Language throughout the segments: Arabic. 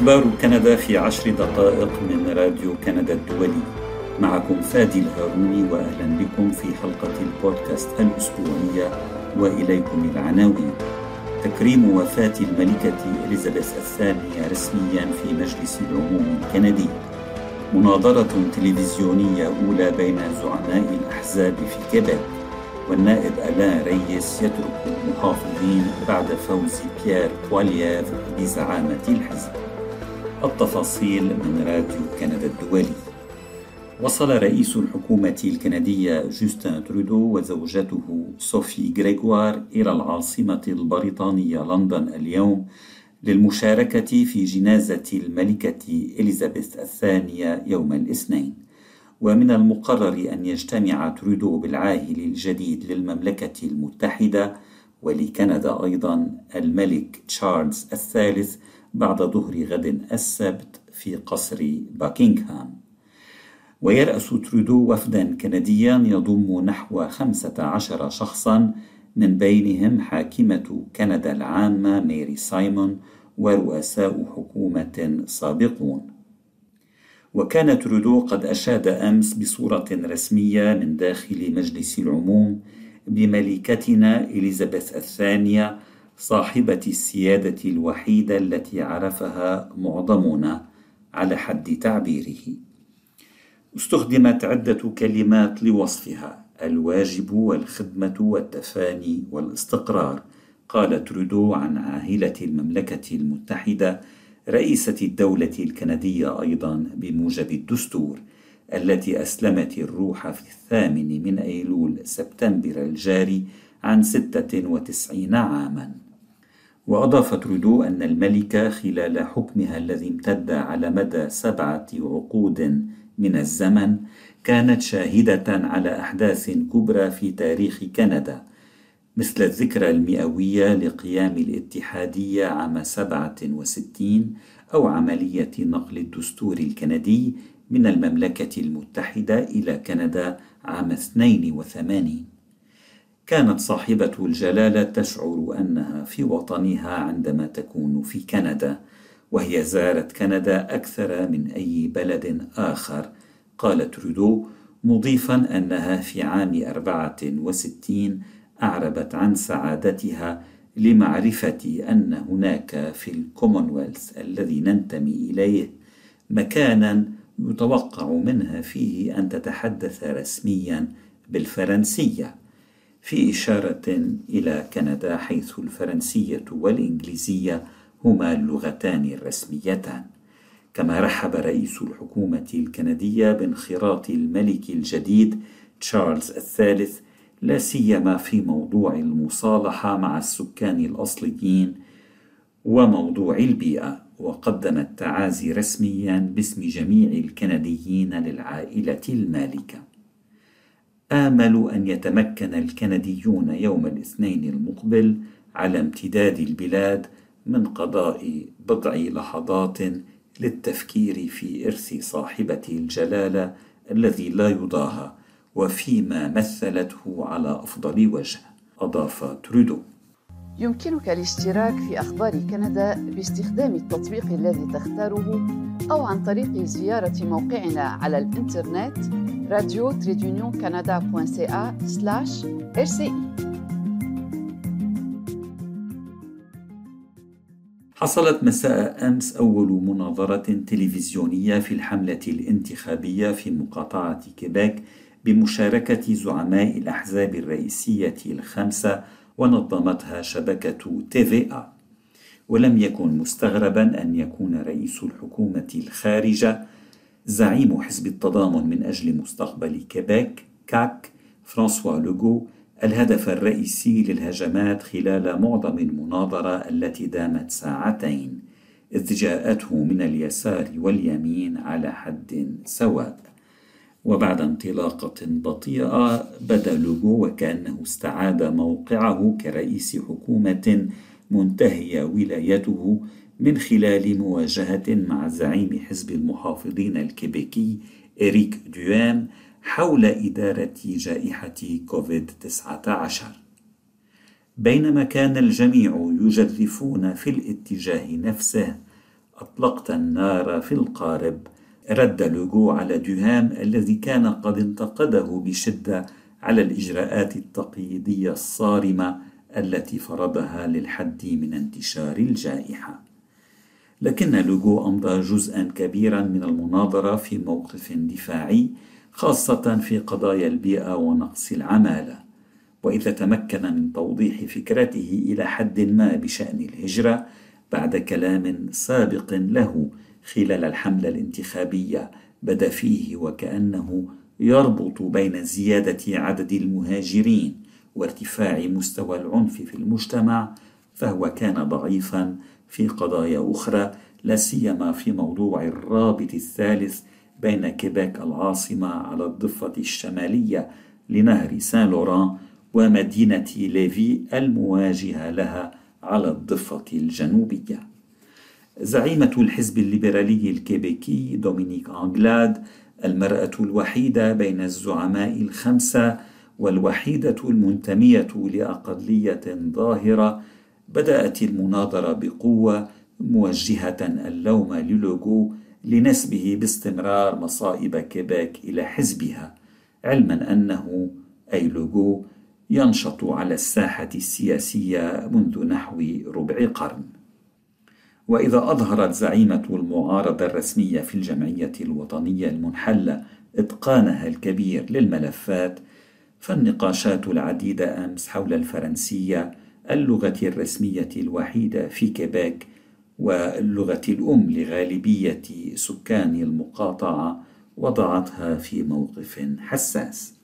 أخبار كندا في عشر دقائق من راديو كندا الدولي. معكم فادي الهاروني وأهلا بكم في حلقة البودكاست الأسبوعية وإليكم العناوين. تكريم وفاة الملكة إليزابيث الثانية رسميا في مجلس العموم الكندي. مناظرة تلفزيونية أولى بين زعماء الأحزاب في كيبيك. والنائب ألان ريس يترك المحافظين بعد فوز بيير بوالييف بزعامة الحزب. التفاصيل من راديو كندا الدولي. وصل رئيس الحكومة الكندية جوستن ترودو وزوجته صوفي غريغوار إلى العاصمة البريطانية لندن اليوم للمشاركة في جنازة الملكة إليزابيث الثانية يوم الاثنين. ومن المقرر أن يجتمع ترودو بالعاهل الجديد للمملكة المتحدة ولكندا أيضا الملك تشارلز الثالث بعد ظهر غد السبت في قصر باكنغهام ويرأس ترودو وفدا كنديا يضم نحو خمسة عشر شخصا من بينهم حاكمة كندا العامة ميري سايمون ورؤساء حكومة سابقون. وكان ترودو قد أشاد أمس بصورة رسمية من داخل مجلس العموم بملكتنا إليزابيث الثانية صاحبة السيادة الوحيدة التي عرفها معظمنا على حد تعبيره. استخدمت عدة كلمات لوصفها الواجب والخدمة والتفاني والاستقرار قال ترودو عن عاهلة المملكة المتحدة رئيسة الدولة الكندية أيضا بموجب الدستور التي أسلمت الروح في الثامن من أيلول سبتمبر الجاري عن ستة وتسعين عاما وأضاف ترودو أن الملكة خلال حكمها الذي امتد على مدى سبعة عقود من الزمن كانت شاهدة على أحداث كبرى في تاريخ كندا مثل الذكرى المئوية لقيام الاتحادية عام 67 أو عملية نقل الدستور الكندي من المملكة المتحدة إلى كندا عام 82 كانت صاحبة الجلالة تشعر أنها في وطنها عندما تكون في كندا وهي زارت كندا أكثر من أي بلد آخر. قال ترودو مضيفا أنها في عام 64 أعربت عن سعادتها لمعرفة أن هناك في الكومنولث الذي ننتمي إليه مكانا يتوقع منها فيه أن تتحدث رسميا بالفرنسية. في إشارة إلى كندا حيث الفرنسية والإنجليزية هما اللغتان الرسميتان. كما رحب رئيس الحكومة الكندية بانخراط الملك الجديد تشارلز الثالث لا سيما في موضوع المصالحة مع السكان الأصليين وموضوع البيئة. وقدم التعازي رسميا باسم جميع الكنديين للعائلة المالكة. آمل أن يتمكن الكنديون يوم الاثنين المقبل على امتداد البلاد من قضاء بضع لحظات للتفكير في إرث صاحبة الجلالة الذي لا يضاهى وفيما مثلته على أفضل وجه أضاف ترودو. يمكنك الاشتراك في أخبار كندا باستخدام التطبيق الذي تختاره أو عن طريق زيارة موقعنا على الإنترنت راديو تريدونيون كندا حصلت مساء أمس أول مناظرة تلفزيونية في الحملة الانتخابية في مقاطعة كيبيك بمشاركة زعماء الأحزاب الرئيسية الخمسة ونظمتها شبكة TVA ولم يكن مستغربا أن يكون رئيس الحكومة الخارجة زعيم حزب التضامن من أجل مستقبل كيبيك CAQ فرانسوا لوغو الهدف الرئيسي للهجمات خلال معظم المناظرة التي دامت ساعتين إذ جاءته من اليسار واليمين على حد سواء. وبعد انطلاقة بطيئة بدا لوغو وكأنه استعاد موقعه كرئيس حكومة منتهية ولايته من خلال مواجهة مع زعيم حزب المحافظين الكيبيكي إريك دوام حول إدارة جائحة كوفيد-19 بينما كان الجميع يجرفون في الاتجاه نفسه أطلقت النار في القارب رد لوغو على دوهيم الذي كان قد انتقده بشدة على الإجراءات التقييدية الصارمة التي فرضها للحد من انتشار الجائحة. لكن لوغو أمضى جزءا كبيرا من المناظرة في موقف دفاعي خاصة في قضايا البيئة ونقص العمالة. وإذا تمكن من توضيح فكرته إلى حد ما بشأن الهجرة بعد كلام سابق له خلال الحملة الانتخابية بدا فيه وكأنه يربط بين زيادة عدد المهاجرين وارتفاع مستوى العنف في المجتمع فهو كان ضعيفا في قضايا أخرى لا سيما في موضوع الرابط الثالث بين كيبيك العاصمة على الضفة الشمالية لنهر سان لوران ومدينة ليفي المواجهة لها على الضفة الجنوبية. زعيمة الحزب الليبرالي الكيبيكي دومينيك أنجلاد المرأة الوحيدة بين الزعماء الخمسة والوحيدة المنتمية لأقلية ظاهرة بدأت المناظرة بقوة موجهة اللوم للوغو لنسبه باستمرار مصائب كيبيك إلى حزبها علما أنه أي لوغو ينشط على الساحة السياسية منذ نحو ربع قرن. وإذا أظهرت زعيمة المعارضة الرسمية في الجمعية الوطنية المنحلة إتقانها الكبير للملفات فالنقاشات العديدة أمس حول الفرنسية اللغة الرسمية الوحيدة في كيبيك واللغة الأم لغالبية سكان المقاطعة وضعتها في موقف حساس.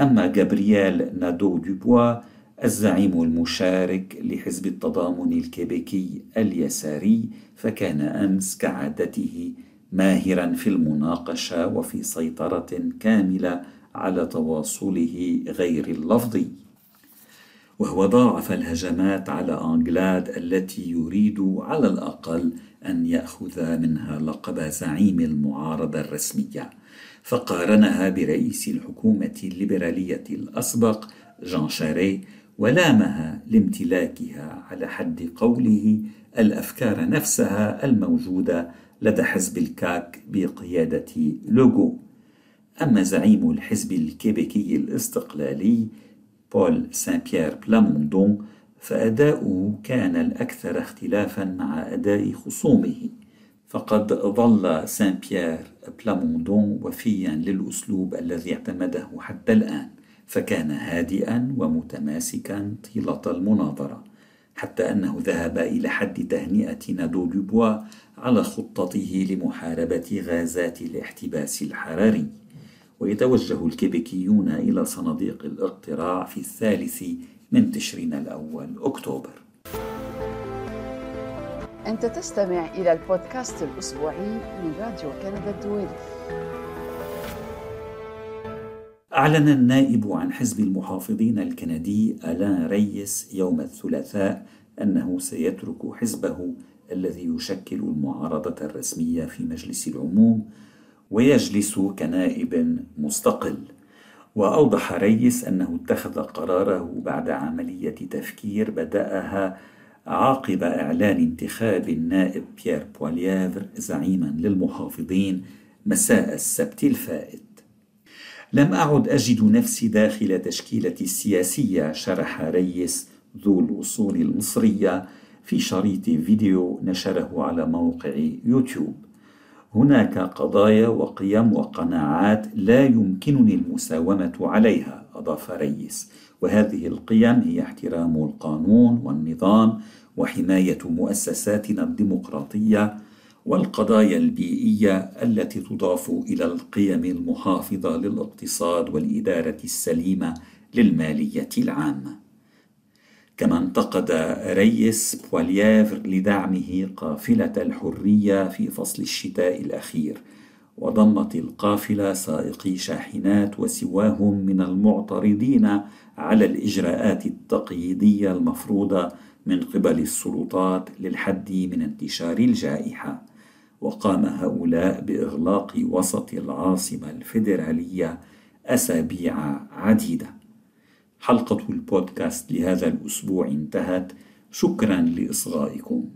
أما جابرييل نادو دوبوا الزعيم المشارك لحزب التضامن الكيبيكي اليساري فكان أمس كعادته ماهرا في المناقشة وفي سيطرة كاملة على تواصله غير اللفظي وهو ضاعف الهجمات على أنجلاد التي يريد على الأقل أن يأخذ منها لقب زعيم المعارضة الرسمية. فقارنها برئيس الحكومة الليبرالية الأسبق جان شاريه ولامها لامتلاكها على حد قوله الأفكار نفسها الموجودة لدى حزب ال CAQ بقيادة لوغو. أما زعيم الحزب الكيبيكي الاستقلالي بول سان بيير بلاموندون فأداؤه كان الأكثر اختلافا مع أداء خصومه. فقد ظل سان بيير بلاموندون وفيا للأسلوب الذي اعتمده حتى الآن فكان هادئا ومتماسكا طيلة المناظرة حتى أنه ذهب إلى حد تهنئة نادو دوبوا على خطته لمحاربة غازات الاحتباس الحراري. ويتوجه الكيبيكيون إلى صناديق الاقتراع في الثالث من تشرين الأول أكتوبر. أنت تستمع إلى البودكاست الأسبوعي من راديو كندا الدولي. أعلن النائب عن حزب المحافظين الكندي ألان ريس يوم الثلاثاء أنه سيترك حزبه الذي يشكل المعارضة الرسمية في مجلس العموم ويجلس كنائب مستقل. وأوضح ريس أنه اتخذ قراره بعد عملية تفكير بدأها عقب إعلان انتخاب النائب بيير بواليافر زعيما للمحافظين مساء السبت الفائت. لم أعد أجد نفسي داخل تشكيلتي السياسية شرح ريس ذو الأصول المصرية في شريط فيديو نشره على موقع يوتيوب. هناك قضايا وقيم وقناعات لا يمكنني المساومة عليها أضاف ريس وهذه القيم هي احترام القانون والنظام وحماية مؤسساتنا الديمقراطية والقضايا البيئية التي تضاف إلى القيم المحافظة للاقتصاد والإدارة السليمة للمالية العامة. كما انتقد ريس بواليافر لدعمه قافلة الحرية في فصل الشتاء الأخير وضمت القافلة سائقي شاحنات وسواهم من المعترضين على الإجراءات التقييدية المفروضة من قبل السلطات للحد من انتشار الجائحة. وقام هؤلاء بإغلاق وسط العاصمة الفيدرالية أسابيع عديدة. حلقة البودكاست لهذا الأسبوع انتهت. شكرا لإصغائكم.